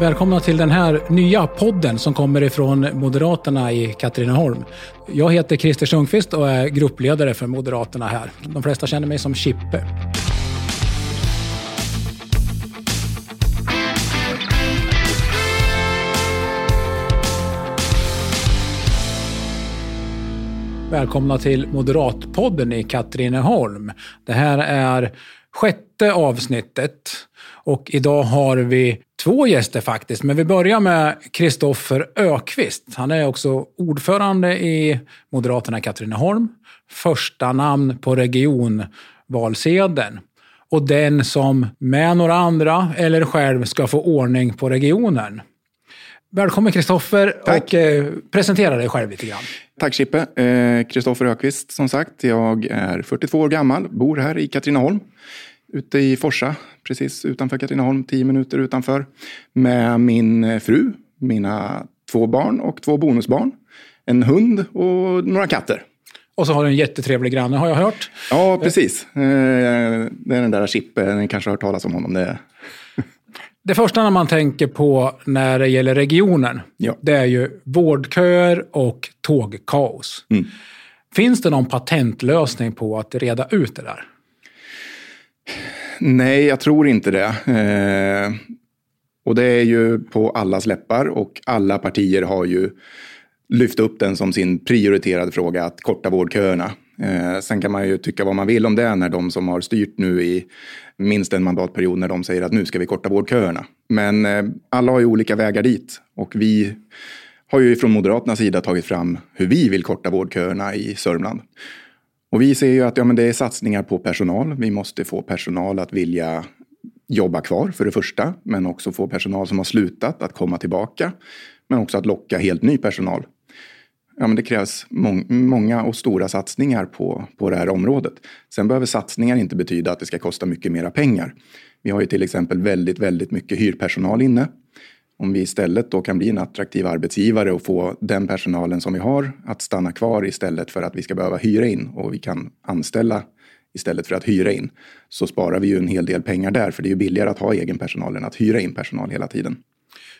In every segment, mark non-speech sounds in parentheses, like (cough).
Välkomna till den här nya podden som kommer ifrån Moderaterna i Katrineholm. Jag heter Christer Sundqvist och är gruppledare för Moderaterna här. De flesta känner mig som Chippe. Välkomna till Moderatpodden i Katrineholm. Det här är sjätte avsnittet och idag har vi två gäster faktiskt. Men vi börjar med Kristoffer Ökvist. Han är också ordförande i Moderaterna i Katrineholm. Första namn på regionvalsedeln. Och den som med några andra eller själv ska få ordning på regionen. Välkommen Kristoffer och eh, presentera dig själv lite grann. Tack Chippe. Kristoffer eh, Ökvist som sagt. Jag är 42 år gammal, bor här i Katrineholm ute i Forsa, precis utanför Katrineholm, tio minuter utanför. Med min fru, mina två barn och två bonusbarn. En hund och några katter. Och så har du en jättetrevlig granne har jag hört. Ja, precis. Eh, det är den där Chippe, ni kanske har hört talas om honom. Det, det första när man tänker på när det gäller regionen, ja. det är ju vårdköer och tågkaos. Mm. Finns det någon patentlösning på att reda ut det där? Nej, jag tror inte det. Eh, och det är ju på allas läppar och alla partier har ju lyft upp den som sin prioriterade fråga att korta vårdköerna. Eh, sen kan man ju tycka vad man vill om det när de som har styrt nu i minst en mandatperiod när de säger att nu ska vi korta vårdköerna. Men eh, alla har ju olika vägar dit och vi har ju från Moderaternas sida tagit fram hur vi vill korta vårdköerna i Sörmland. Och vi ser ju att ja, men det är satsningar på personal. Vi måste få personal att vilja jobba kvar för det första, men också få personal som har slutat att komma tillbaka. Men också att locka helt ny personal. Ja, men det krävs mång många och stora satsningar på, på det här området. Sen behöver satsningar inte betyda att det ska kosta mycket mera pengar. Vi har ju till exempel väldigt, väldigt mycket hyrpersonal inne. Om vi istället då kan bli en attraktiv arbetsgivare och få den personalen som vi har att stanna kvar istället för att vi ska behöva hyra in och vi kan anställa istället för att hyra in så sparar vi ju en hel del pengar där för det är ju billigare att ha egen personal än att hyra in personal hela tiden.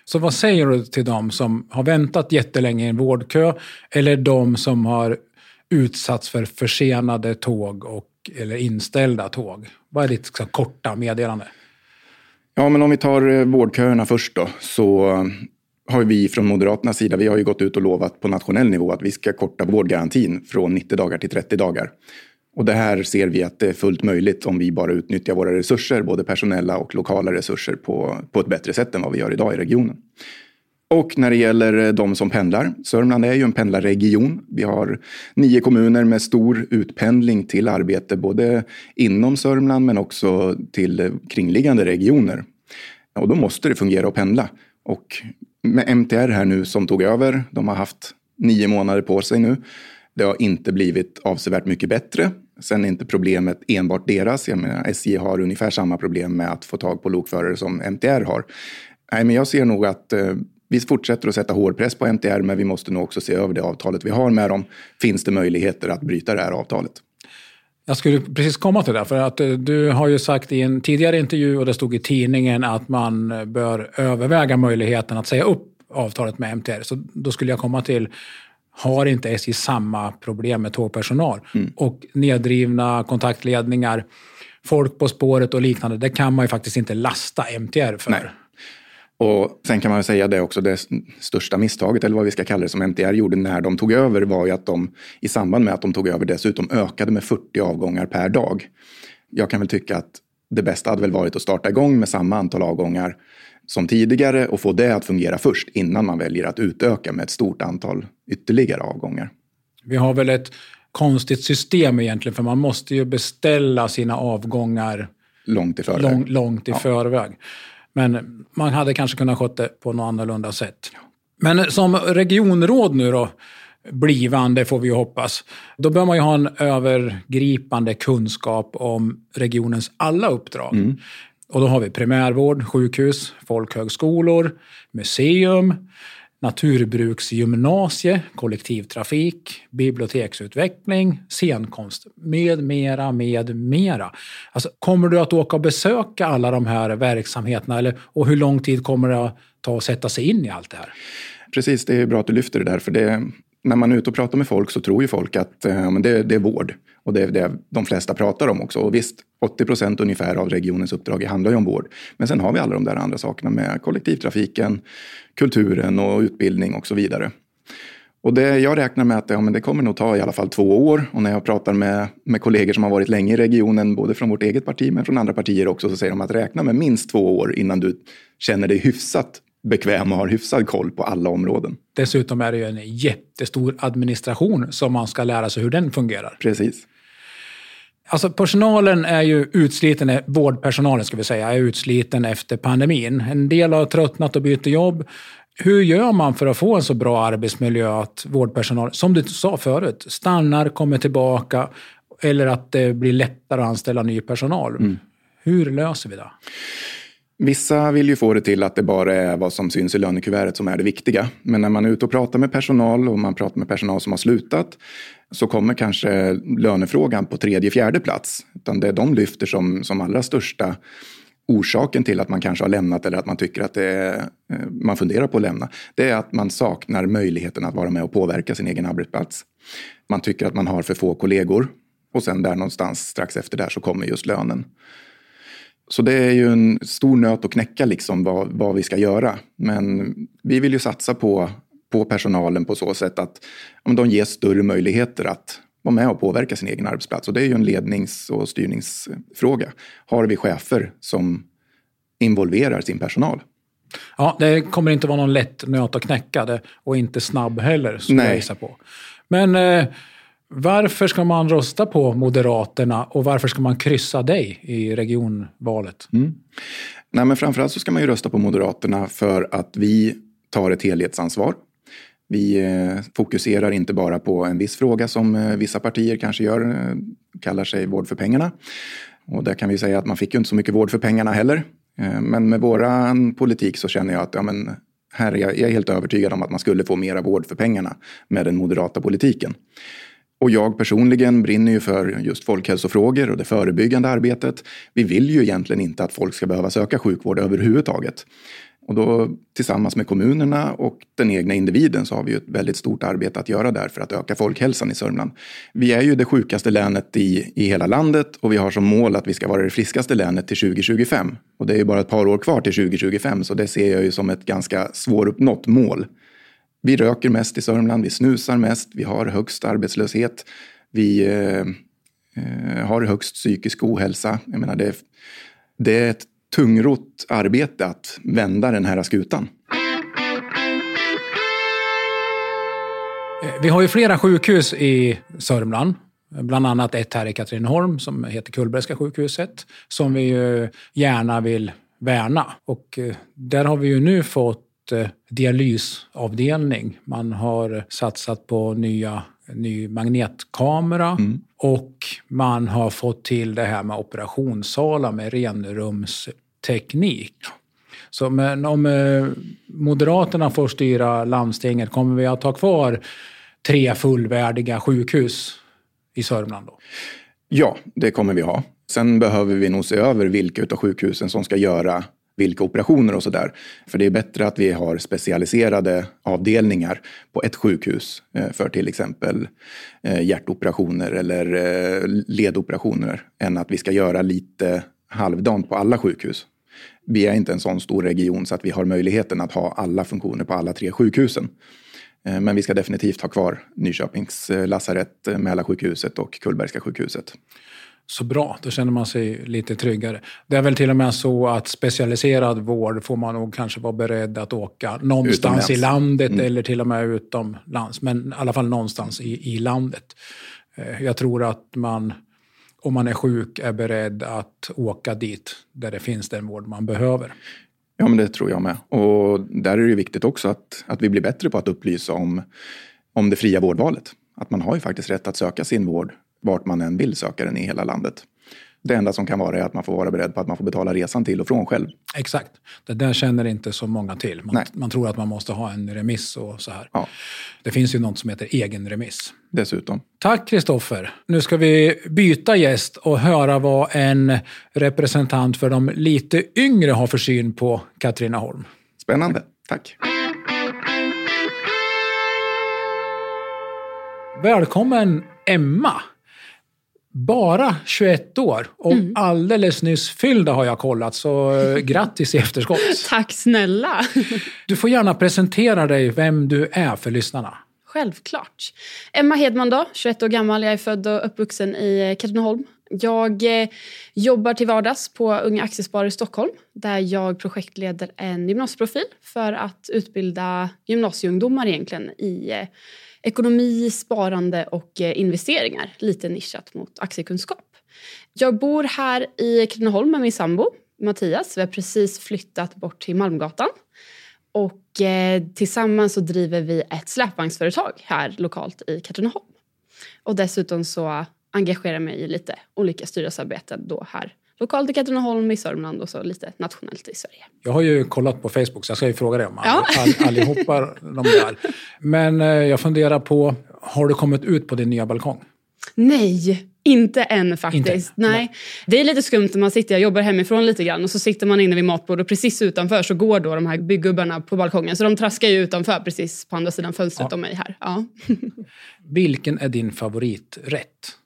Så vad säger du till dem som har väntat jättelänge i en vårdkö eller de som har utsatts för försenade tåg och, eller inställda tåg? Vad är ditt så, korta meddelande? Ja, men om vi tar eh, vårdköerna först då, så eh, har vi från Moderaternas sida, vi har ju gått ut och lovat på nationell nivå att vi ska korta vårdgarantin från 90 dagar till 30 dagar. Och det här ser vi att det är fullt möjligt om vi bara utnyttjar våra resurser, både personella och lokala resurser, på, på ett bättre sätt än vad vi gör idag i regionen. Och när det gäller eh, de som pendlar, Sörmland är ju en pendlarregion. Vi har nio kommuner med stor utpendling till arbete, både inom Sörmland men också till eh, kringliggande regioner. Och då måste det fungera att pendla. Och med MTR här nu som tog över, de har haft nio månader på sig nu. Det har inte blivit avsevärt mycket bättre. Sen är inte problemet enbart deras. Jag menar, SJ har ungefär samma problem med att få tag på lokförare som MTR har. Nej, men jag ser nog att eh, vi fortsätter att sätta hård press på MTR, men vi måste nog också se över det avtalet vi har med dem. Finns det möjligheter att bryta det här avtalet? Jag skulle precis komma till det, för att eh, du har ju sagt i en tidigare intervju och det stod i tidningen att man bör överväga möjligheten att säga upp avtalet med MTR. Så då skulle jag komma till, har inte SJ samma problem med tågpersonal? Mm. Och nedrivna kontaktledningar, folk på spåret och liknande, det kan man ju faktiskt inte lasta MTR för. Nej. Och sen kan man säga det också, det största misstaget, eller vad vi ska kalla det, som MTR gjorde när de tog över var ju att de i samband med att de tog över dessutom ökade med 40 avgångar per dag. Jag kan väl tycka att det bästa hade väl varit att starta igång med samma antal avgångar som tidigare och få det att fungera först innan man väljer att utöka med ett stort antal ytterligare avgångar. Vi har väl ett konstigt system egentligen, för man måste ju beställa sina avgångar långt i förväg. Lång, långt i ja. förväg. Men man hade kanske kunnat sköta det på något annorlunda sätt. Men som regionråd nu då, blivande får vi ju hoppas, då bör man ju ha en övergripande kunskap om regionens alla uppdrag. Mm. Och då har vi primärvård, sjukhus, folkhögskolor, museum, naturbruksgymnasie, kollektivtrafik, biblioteksutveckling, scenkonst med mera, med mera. Alltså, kommer du att åka och besöka alla de här verksamheterna eller, och hur lång tid kommer det att ta att sätta sig in i allt det här? Precis, det är bra att du lyfter det där. För det, när man är ute och pratar med folk så tror ju folk att eh, det, det, är vård. Och det är det de flesta pratar om också. Och visst, 80 procent ungefär av regionens uppdrag handlar ju om vård. Men sen har vi alla de där andra sakerna med kollektivtrafiken, kulturen och utbildning och så vidare. Och det, jag räknar med att ja, men det kommer nog ta i alla fall två år. Och när jag pratar med, med kollegor som har varit länge i regionen, både från vårt eget parti men från andra partier också, så säger de att räkna med minst två år innan du känner dig hyfsat bekväm och har hyfsad koll på alla områden. Dessutom är det ju en jättestor administration som man ska lära sig hur den fungerar. Precis. Alltså personalen är ju utsliten, vårdpersonalen ska vi säga, är utsliten efter pandemin. En del har tröttnat och byter jobb. Hur gör man för att få en så bra arbetsmiljö att vårdpersonal, som du sa förut, stannar, kommer tillbaka eller att det blir lättare att anställa ny personal? Mm. Hur löser vi det? Vissa vill ju få det till att det bara är vad som syns i lönekuvertet som är det viktiga. Men när man är ute och pratar med personal och man pratar med personal som har slutat så kommer kanske lönefrågan på tredje, fjärde plats. Utan det är de lyfter som, som allra största orsaken till att man kanske har lämnat eller att man tycker att det är, eh, man funderar på att lämna. Det är att man saknar möjligheten att vara med och påverka sin egen arbetsplats. Man tycker att man har för få kollegor och sen där någonstans strax efter där så kommer just lönen. Så det är ju en stor nöt att knäcka liksom vad, vad vi ska göra. Men vi vill ju satsa på, på personalen på så sätt att om de ges större möjligheter att vara med och påverka sin egen arbetsplats. Och det är ju en lednings och styrningsfråga. Har vi chefer som involverar sin personal? Ja, det kommer inte vara någon lätt nöt att knäcka det och inte snabb heller, skulle jag gissa på. Men eh, varför ska man rösta på Moderaterna och varför ska man kryssa dig i regionvalet? Mm. Nej, men framförallt så ska man ju rösta på Moderaterna för att vi tar ett helhetsansvar. Vi eh, fokuserar inte bara på en viss fråga som eh, vissa partier kanske gör, eh, kallar sig vård för pengarna. Och där kan vi säga att man fick ju inte så mycket vård för pengarna heller. Men med våran politik så känner jag att ja, men här är jag, jag är helt övertygad om att man skulle få mera vård för pengarna med den moderata politiken. Och jag personligen brinner ju för just folkhälsofrågor och det förebyggande arbetet. Vi vill ju egentligen inte att folk ska behöva söka sjukvård överhuvudtaget. Och då tillsammans med kommunerna och den egna individen så har vi ju ett väldigt stort arbete att göra där för att öka folkhälsan i Sörmland. Vi är ju det sjukaste länet i, i hela landet och vi har som mål att vi ska vara det friskaste länet till 2025. Och det är ju bara ett par år kvar till 2025 så det ser jag ju som ett ganska svåruppnått mål. Vi röker mest i Sörmland, vi snusar mest, vi har högst arbetslöshet, vi eh, eh har högst psykisk ohälsa. Jag menar, det, det är ett tungrott arbete att vända den här skutan. Eh, vi har ju flera sjukhus i Sörmland. Bland annat ett här i Katrineholm som heter Kullbergska sjukhuset. Som vi ju gärna vill värna. Och eh, där har vi ju nu fått eh, dialysavdelning. Man har satsat på nya, ny magnetkamera mm. och man har fått till det här med operationssalar med renrumsteknik. Så men om eh, Moderaterna får styra landstinget, kommer vi att ha kvar tre fullvärdiga sjukhus i Sörmland då? Ja, det kommer vi ha. Sen behöver vi nog se över vilka av sjukhusen som ska göra vilka operationer och sådär. För det är bättre att vi har specialiserade avdelningar på ett sjukhus eh, för till exempel eh, hjärtoperationer eller eh, ledoperationer än att vi ska göra lite halvdant på alla sjukhus. Vi är inte en sån stor region så att vi har möjligheten att ha alla funktioner på alla tre sjukhusen. Men vi ska definitivt ha kvar Nyköpings lasarett, Mälarsjukhuset och Kullbergska sjukhuset. Så bra, då känner man sig lite tryggare. Det är väl till och med så att specialiserad vård får man nog kanske vara beredd att åka någonstans Utomlands. i landet mm. eller till och med utomlands. Men i alla fall någonstans i, i landet. Eh, jag tror att man, om man är sjuk, är beredd att åka dit där det finns den vård man behöver. Ja, men det tror jag med. Och där är det viktigt också att, att vi blir bättre på att upplysa om, om det fria vårdvalet. Att man har ju faktiskt rätt att söka sin vård vart man än vill söka den i hela landet. Det enda som kan vara är att man får vara beredd på att man får betala resan till och från själv. Exakt. Det där känner inte så många till. Man, man tror att man måste ha en remiss och så här. Ja. Det finns ju något som heter egen remiss. Dessutom. Tack Kristoffer. Nu ska vi byta gäst och höra vad en representant för de lite yngre har för syn på Katrineholm. Spännande. Tack. Välkommen Emma. Bara 21 år och alldeles nyss fyllda har jag kollat, så eh, (laughs) grattis i efterskott. Tack snälla! Du får gärna presentera dig, vem du är för lyssnarna. Självklart. Emma Hedman då, 21 år gammal. Jag är född och uppvuxen i Katrineholm. Jag eh, jobbar till vardags på Unga Aktiesparare i Stockholm där jag projektleder en gymnasieprofil för att utbilda gymnasieungdomar egentligen i eh, ekonomi, sparande och eh, investeringar. Lite nischat mot aktiekunskap. Jag bor här i Katrineholm med min sambo Mattias. Vi har precis flyttat bort till Malmgatan. Och eh, tillsammans så driver vi ett släpvagnsföretag här lokalt i Katrineholm. Och dessutom så engagerar jag mig i lite olika styrelsearbeten då här lokalt i Katrineholm, i Sörmland och så lite nationellt i Sverige. Jag har ju kollat på Facebook, så jag ska ju fråga dig om all, Ja. all, allihopa (laughs) de där. Men eh, jag funderar på, har du kommit ut på din nya balkong? Nej, inte än faktiskt. Inte? Nej. Det är lite skumt när man sitter, jag jobbar hemifrån lite grann och så sitter man inne vid matbordet och precis utanför så går då de här byggubbarna på balkongen. Så de traskar ju utanför precis på andra sidan fönstret Ja. om mig här. Ja. (laughs) Vilken är din favoriträtt?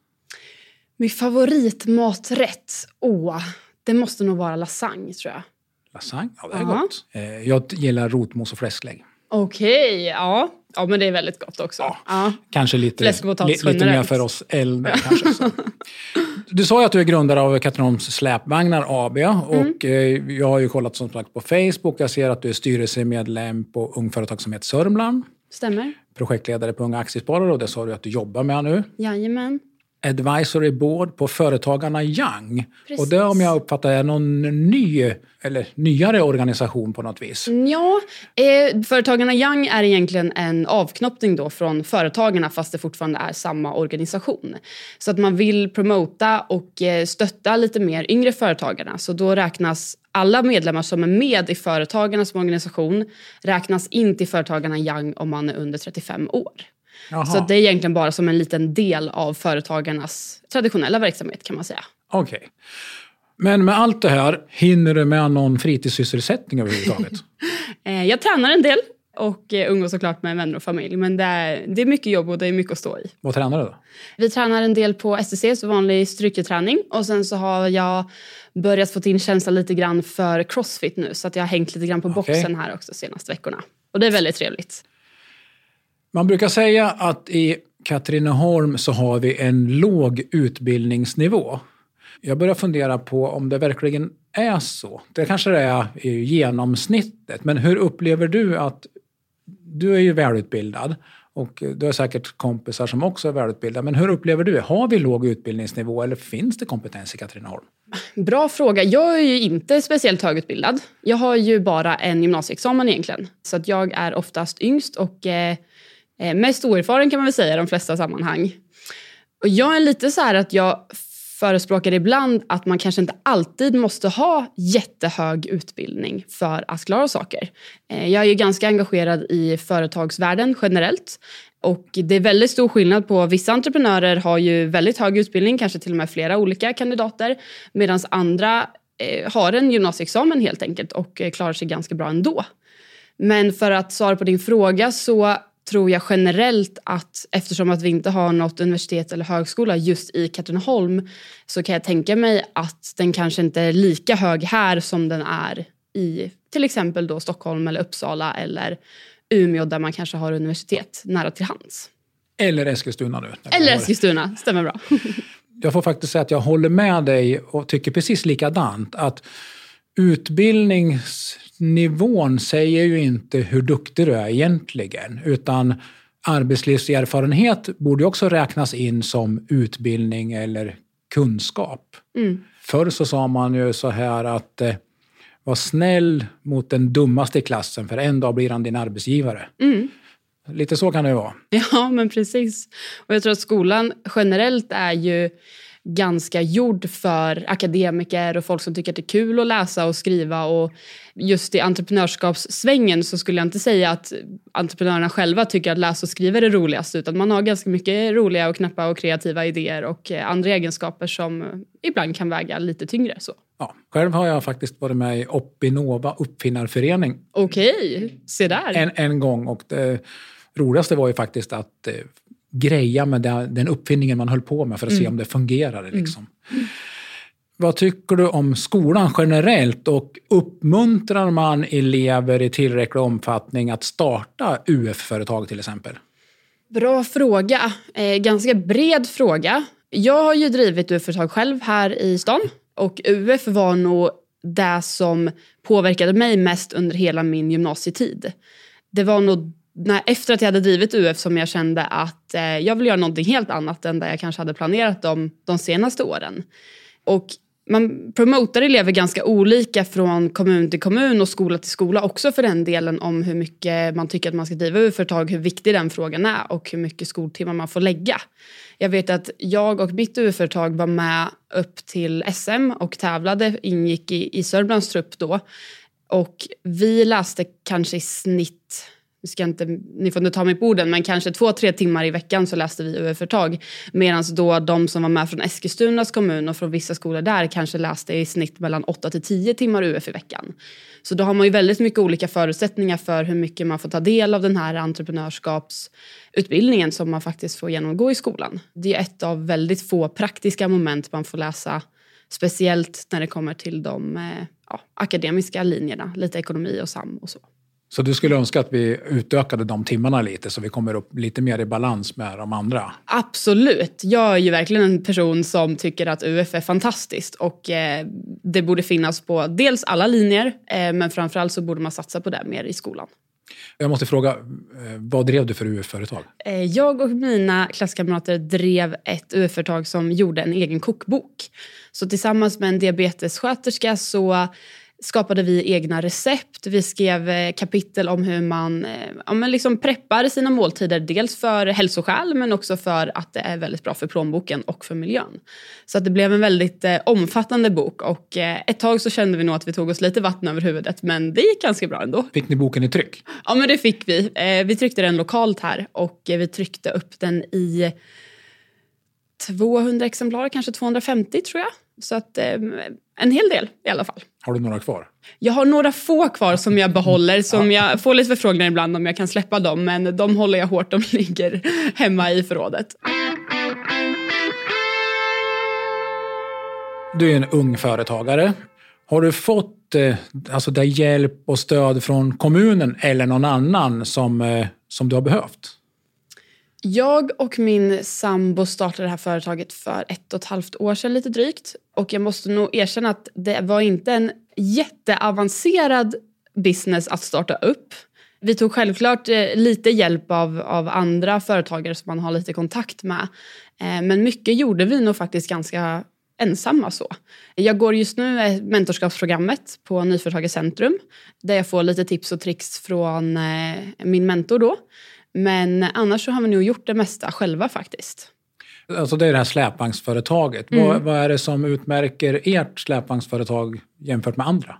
Min favoritmaträtt? Åh, det måste nog vara lasagne tror jag. Lasagne? Ja, det är Ja. gott. Eh, jag gillar rotmos och fläsklägg. Okej, ja. Ja, men det är väldigt gott också. Ja. Ja. Kanske lite, li, lite mer för oss äldre. kanske. Så. (laughs) Du sa ju att du är grundare av Katrineholms släpvagnar AB. Mm. Och, eh, jag har ju kollat som sagt på Facebook. Jag ser att du är styrelsemedlem på Ung Företagsamhet Sörmland. Stämmer. Projektledare på Unga Aktiesparare och det sa du att du jobbar med nu. Jajamän. Advisory Board på Företagarna Young. Precis. Och det om jag uppfattar är någon ny, eller nyare organisation på något vis. Ja, eh, Företagarna Young är egentligen en avknoppning då från Företagarna fast det fortfarande är samma organisation. Så att man vill promota och eh, stötta lite mer yngre företagarna. Så då räknas alla medlemmar som är med i Företagarna som organisation räknas in till Företagarna Young om man är under 35 år. Jaha, Så det är egentligen bara som en liten del av Företagarnas traditionella verksamhet kan man säga. okej. Men med allt det här, hinner du med någon fritidssysselsättning överhuvudtaget? (laughs) (laughs) Eh, jag tränar en del och eh, umgås såklart med vänner och familj. Men det är, det är mycket jobb och det är mycket att stå i. Vad tränar du då? Vi tränar en del på STC, så vanlig styrketräning. Och sen så har jag börjat få in känsla lite grann för crossfit nu. Så att jag har hängt lite grann på Okej. boxen här också senaste veckorna. Och det är väldigt trevligt. Man brukar säga att i Katrineholm så har vi en låg utbildningsnivå. Jag börjar fundera på om det verkligen är så. Det kanske det är i genomsnittet. Men hur upplever du att... Du är ju välutbildad och du har säkert kompisar som också är välutbildade. Men hur upplever du det? Har vi låg utbildningsnivå eller finns det kompetens i Katrineholm? Bra fråga. Jag är ju inte speciellt högutbildad. Jag har ju bara en gymnasieexamen egentligen. Så att jag är oftast yngst och eh, eh, mest oerfaren kan man väl säga i de flesta sammanhang. Och jag är lite så här att jag förespråkar ibland att man kanske inte alltid måste ha jättehög utbildning för att klara saker. Eh, jag är ju ganska engagerad i företagsvärlden generellt. Och det är väldigt stor skillnad på vissa entreprenörer har ju väldigt hög utbildning, kanske till och med flera olika kandidater. Medan andra eh, har en gymnasieexamen helt enkelt och eh, klarar sig ganska bra ändå. Men för att svara på din fråga så tror jag generellt att eftersom att vi inte har något universitet eller högskola just i Katrineholm så kan jag tänka mig att den kanske inte är lika hög här som den är i till exempel då Stockholm eller Uppsala eller Umeå där man kanske har universitet nära till hands. Eller Eskilstuna nu. Eller Eskilstuna, stämmer bra. jag får faktiskt säga att jag håller med dig och tycker precis likadant. Att utbildningsnivån säger ju inte hur duktig du är egentligen. Utan arbetslivserfarenhet borde också räknas in som utbildning eller kunskap. Mm. Förr så sa man ju så här att eh, var snäll mot den dummaste i klassen för en dag blir han din arbetsgivare. Mm. Lite så kan det ju vara. Ja, men precis. Och jag tror att skolan generellt är ju ganska gjord för akademiker och folk som tycker att det är kul att läsa och skriva. Och just i entreprenörskapssvängen så skulle jag inte säga att entreprenörerna själva tycker att läsa och skriva är det roligaste utan man har ganska mycket roliga och knappa och kreativa idéer och eh, andra egenskaper som ibland kan väga lite tyngre. Så. Ja, själv har jag faktiskt varit med i Oppinova uppfinnarförening. Okej, se där. En, en gång och det roligaste var ju faktiskt att eh, greja med den, uppfinningen man höll på med för att se om det fungerade. Liksom. Vad tycker du om skolan generellt och uppmuntrar man elever i tillräcklig omfattning att starta UF-företag till exempel? Bra fråga. Eh, ganska bred fråga. Jag har ju drivit UF-företag själv här i stan och UF var nog det som påverkade mig mest under hela min gymnasietid. Det var nog när, efter att jag hade drivit UF som jag kände att eh, jag vill göra någonting helt annat än det jag kanske hade planerat de, de senaste åren. Och man promotar elever ganska olika från kommun till kommun och skola till skola också för den delen om hur mycket man tycker att man ska driva UF-företag, hur viktig den frågan är och hur mycket skoltimmar man får lägga. Jag vet att jag och mitt UF-företag var med upp till SM och tävlade, ingick i, i Sörmlands trupp då. Och vi läste kanske i snitt ska inte, ni får inte ta mig på orden, men kanske två, tre timmar i veckan så läste vi UF-företag. Medan då de som var med från Eskilstunas kommun och från vissa skolor där kanske läste i snitt mellan 8 till 10 timmar UF i veckan. Så då har man ju väldigt mycket olika förutsättningar för hur mycket man får ta del av den här entreprenörskapsutbildningen som man faktiskt får genomgå i skolan. Det är ett av väldigt få praktiska moment man får läsa Speciellt när det kommer till de eh, ja, akademiska linjerna, lite ekonomi och SAM och så. Så du skulle önska att vi utökade de timmarna lite så vi kommer upp lite mer i balans med de andra? Absolut. Jag är ju verkligen en person som tycker att UF är fantastiskt och eh, det borde finnas på dels alla linjer eh, men framförallt så borde man satsa på det mer i skolan. Jag måste fråga, eh, vad drev du för UF-företag? Eh, jag och mina klasskamrater drev ett UF-företag som gjorde en egen kokbok. Så tillsammans med en diabetessköterska så skapade vi egna recept. Vi skrev eh, kapitel om hur man eh, ja, men liksom preppar sina måltider. Dels för hälsoskäl men också för att det är väldigt bra för plånboken och för miljön. Så att det blev en väldigt eh, omfattande bok och eh, ett tag så kände vi nog att vi tog oss lite vatten över huvudet men det gick ganska bra ändå. Fick ni boken i tryck? Ja men det fick vi. Eh, vi tryckte den lokalt här och eh, vi tryckte upp den i 200 exemplar, kanske 250 tror jag. Så att en hel del i alla fall. Har du några kvar? Jag har några få kvar som jag behåller. Som ja. Jag får lite förfrågningar ibland om jag kan släppa dem. Men de håller jag hårt. De (laughs) ligger hemma i förrådet. Du är en ung företagare. Har du fått eh, alltså, där hjälp och stöd från kommunen eller någon annan som, eh, som du har behövt? Jag och min sambo startade det här företaget för ett och ett halvt år sedan lite drygt. Och jag måste nog erkänna att det var inte en jätteavancerad business att starta upp. Vi tog självklart eh, lite hjälp av, av andra företagare som man har lite kontakt med. Eh, men mycket gjorde vi nog faktiskt ganska ensamma så. Jag går just nu eh, mentorskapsprogrammet på Nyföretagarcentrum där jag får lite tips och tricks från min mentor då. Men annars så har vi nog gjort det mesta själva faktiskt. Alltså det är det här släpvagnsföretaget. Mm. Vad, vad, är det som utmärker ert släpvagnsföretag jämfört med andra?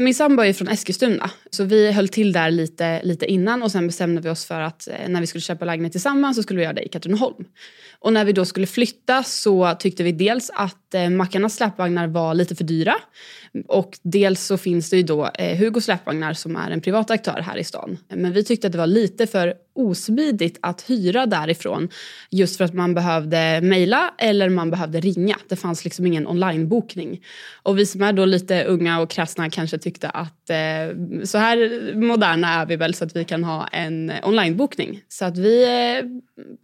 Min sambo är från Eskilstuna, så vi höll till där lite, lite innan och sen bestämde vi oss för att eh, när vi skulle köpa lägenhet tillsammans så skulle vi göra det i Katrineholm. Och när vi då skulle flytta så tyckte vi dels att eh, mackarnas släpvagnar var lite för dyra. Och dels så finns det ju då eh, Hugo släpvagnar som är en privat aktör här i stan. Men vi tyckte att det var lite för osmidigt att hyra därifrån. Just för att man behövde mejla eller man behövde ringa. Det fanns liksom ingen onlinebokning. Och vi som är då lite unga och krassna kanske tyckte att eh, så här moderna är vi väl så att vi kan ha en onlinebokning. Så att vi eh,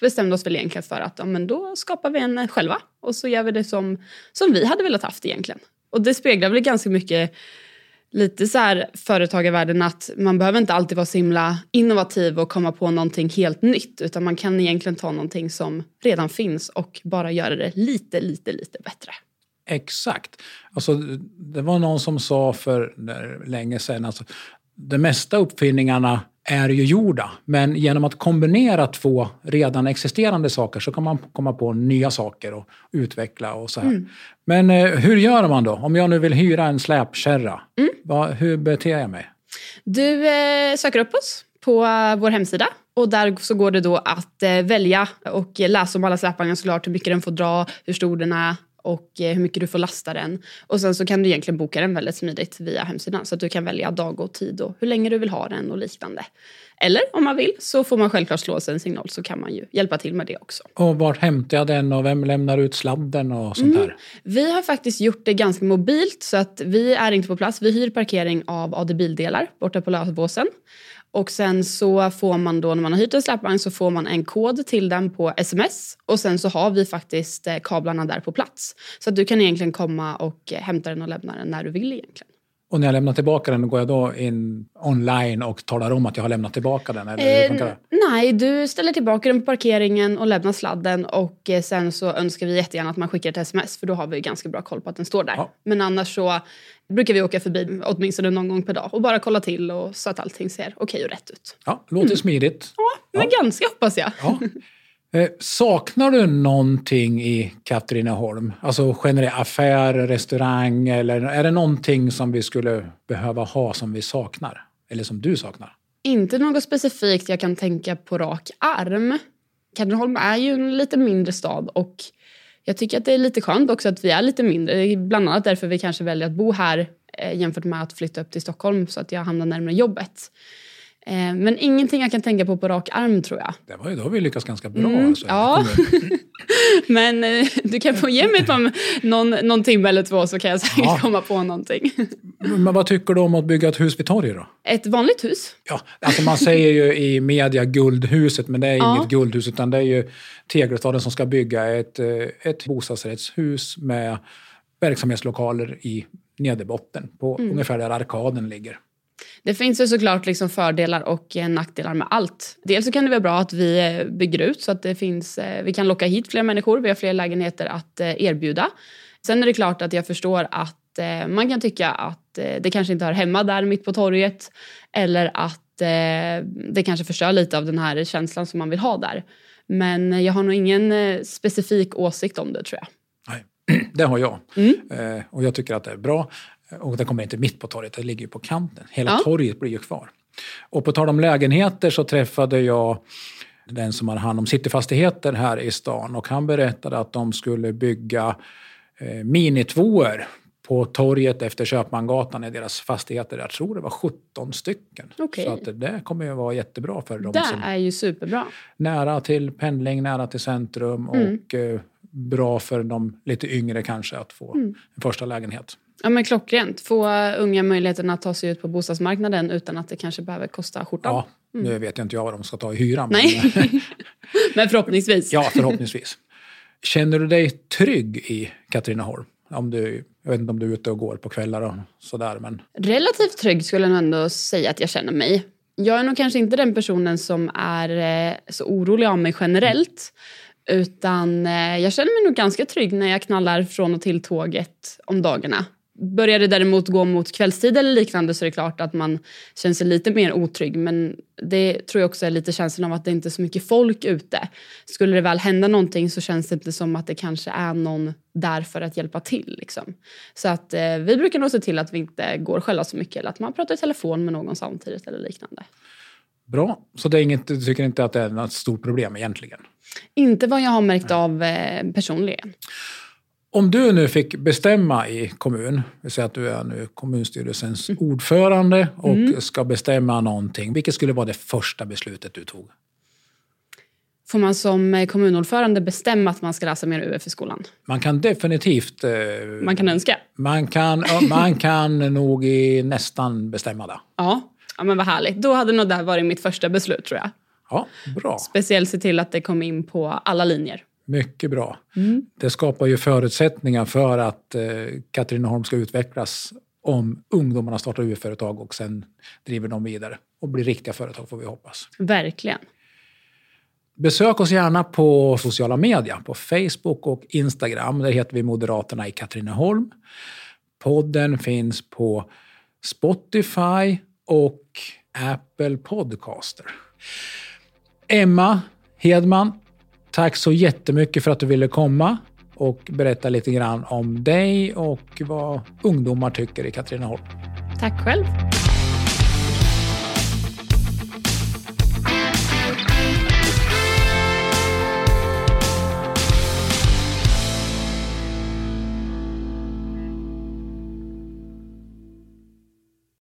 bestämde oss väl egentligen för att ja, men då skapar vi en själva och så gör vi det som, som vi hade velat haft egentligen. Och det speglar väl ganska mycket lite så här företagarvärlden att man behöver inte alltid vara så himla innovativ och komma på någonting helt nytt utan man kan egentligen ta någonting som redan finns och bara göra det lite, lite, lite bättre. Exakt. Alltså, det var någon som sa för länge sedan, alltså, de mesta uppfinningarna är ju gjorda. Men genom att kombinera två redan existerande saker så kan man komma på nya saker och utveckla och så här. Mm. Men eh, hur gör man då? Om jag nu vill hyra en släpkärra, mm. vad, hur beter jag mig? Du eh, söker upp oss på vår hemsida och där så går det då att eh, välja och läsa om alla släpvagnar såklart, hur mycket den får dra, hur stor den är och eh, hur mycket du får lasta den. Och sen så kan du egentligen boka den väldigt smidigt via hemsidan så att du kan välja dag och tid och hur länge du vill ha den och liknande. Eller om man vill så får man självklart slå sig en signal så kan man ju hjälpa till med det också. Och vart hämtar jag den och vem lämnar ut sladden och sånt mm. Vi har faktiskt gjort det ganska mobilt så att vi är inte på plats. Vi hyr parkering av AD Bildelar borta på Lösbåsen. Och sen så får man då när man har hyrt en släpvagn så får man en kod till den på sms och sen så har vi faktiskt eh, kablarna där på plats. Så att du kan egentligen komma och eh, hämta den och lämna den när du vill egentligen. Och när jag lämnar tillbaka den, går jag då in online och talar om att jag har lämnat tillbaka den? Eller eh, nej, du ställer tillbaka den på parkeringen och lämnar sladden och eh, sen så önskar vi jättegärna att man skickar ett sms för då har vi ganska bra koll på att den står där. Ja. Men annars så brukar vi åka förbi åtminstone någon gång per dag och bara kolla till och så att allting ser okej och rätt ut. Ja, låter mm. smidigt. Ja, men ja. ganska hoppas jag. Ja. (laughs) Eh, saknar du någonting i Katrineholm? Alltså generellt affär, restaurang eller är det någonting som vi skulle behöva ha som vi saknar? Eller som du saknar? Inte något specifikt jag kan tänka på rak arm. Katrineholm är ju en lite mindre stad och jag tycker att det är lite skönt också att vi är lite mindre. Bland annat därför vi kanske väljer att bo här eh, jämfört med att flytta upp till Stockholm så att jag hamnar närmare jobbet. Eh, men ingenting jag kan tänka på på rak arm tror jag. Det var ju, då vi lyckats ganska bra. Mm, alltså, ja. (laughs) men eh, du kan få ge mig någon, någon timme eller två så kan jag säkert ja. komma på någonting. men vad tycker du om att bygga ett hus vid torget då? Ett vanligt hus? Ja, alltså man säger ju i media guldhuset men det är ja. inget guldhus utan det är ju Tegelstaden som ska bygga ett, eh, ett bostadsrättshus med verksamhetslokaler i nederbotten på mm. ungefär där arkaden ligger. Det finns ju såklart liksom fördelar och eh, nackdelar med allt. Dels så kan det vara bra att vi eh, bygger ut så att det finns, eh, vi kan locka hit fler människor, vi har fler lägenheter att erbjuda. Sen är det klart att jag förstår att man kan tycka att det kanske inte hör hemma där mitt på torget eller att det kanske förstör lite av den här känslan som man vill ha där. Men jag har nog ingen specifik åsikt om det tror jag. Nej, (clears throat) det har jag. Mm. Och jag tycker att det är bra. Och den kommer inte mitt på torget, den ligger på kanten. Hela ja. torget blir ju kvar. Och på tal om lägenheter så träffade jag den som har hand om Cityfastigheter här i stan och han berättade att de skulle bygga eh, minitvåor på torget efter Köpmangatan i deras fastigheter. Jag tror det var 17 stycken. Okay. Så att det kommer ju vara jättebra för dem. Det är ju superbra. Nära till pendling, nära till centrum mm. och eh, bra för de lite yngre kanske att få mm. en första lägenhet. Ja men klockrent. Få unga möjligheten att ta sig ut på bostadsmarknaden utan att det kanske behöver kosta skjortan. Ja, mm. nu vet jag inte jag vad de ska ta i hyra. Nej, men, (laughs) men förhoppningsvis. ja, förhoppningsvis. Känner du dig trygg i Katrineholm? Om du, jag vet inte om du är ute och går på kvällar och sådär. Men... Relativt trygg skulle jag ändå säga att jag känner mig. Jag är nog kanske inte den personen som är eh, så orolig av mig generellt. Utan eh, jag känner mig nog ganska trygg när jag knallar från och till tåget om dagarna. Börjar det däremot gå mot kvällstid eller liknande så är det klart att man känner sig lite mer otrygg. Men det tror jag också är lite känslan av att det inte är så mycket folk ute. Skulle det väl hända någonting så känns det inte som att det kanske är någon där för att hjälpa till. Liksom. Så att eh, vi brukar nog se till att vi inte går själva så mycket eller att man pratar i telefon med någon samtidigt eller liknande. Bra, så det är inget, du tycker inte att det är något stort problem egentligen? Inte vad jag har märkt av eh, personligen. Om du nu fick bestämma i kommun, vi säger att du är nu kommunstyrelsens mm. ordförande och mm. ska bestämma någonting, vilket skulle vara det första beslutet du tog? Får man som kommunordförande bestämma att man ska läsa mer UF i skolan? Man kan definitivt... Eh, man kan önska? Man kan, man kan nog i nästan bestämma det. Ja. ja, men vad härligt. Då hade nog det varit mitt första beslut tror jag. Ja, bra. Speciellt se till att det kom in på alla linjer. Mycket bra. Mm. Det skapar ju förutsättningar för att eh, Katrineholm ska utvecklas om ungdomarna startar UF-företag och sen driver dem vidare och blir riktiga företag får vi hoppas. Verkligen. Besök oss gärna på sociala medier, på Facebook och Instagram. Där heter vi Moderaterna i Katrineholm. Podden finns på Spotify och Apple Podcaster. Emma Hedman, tack så jättemycket för att du ville komma och berätta lite grann om dig och vad ungdomar tycker i Katrineholm. Tack själv.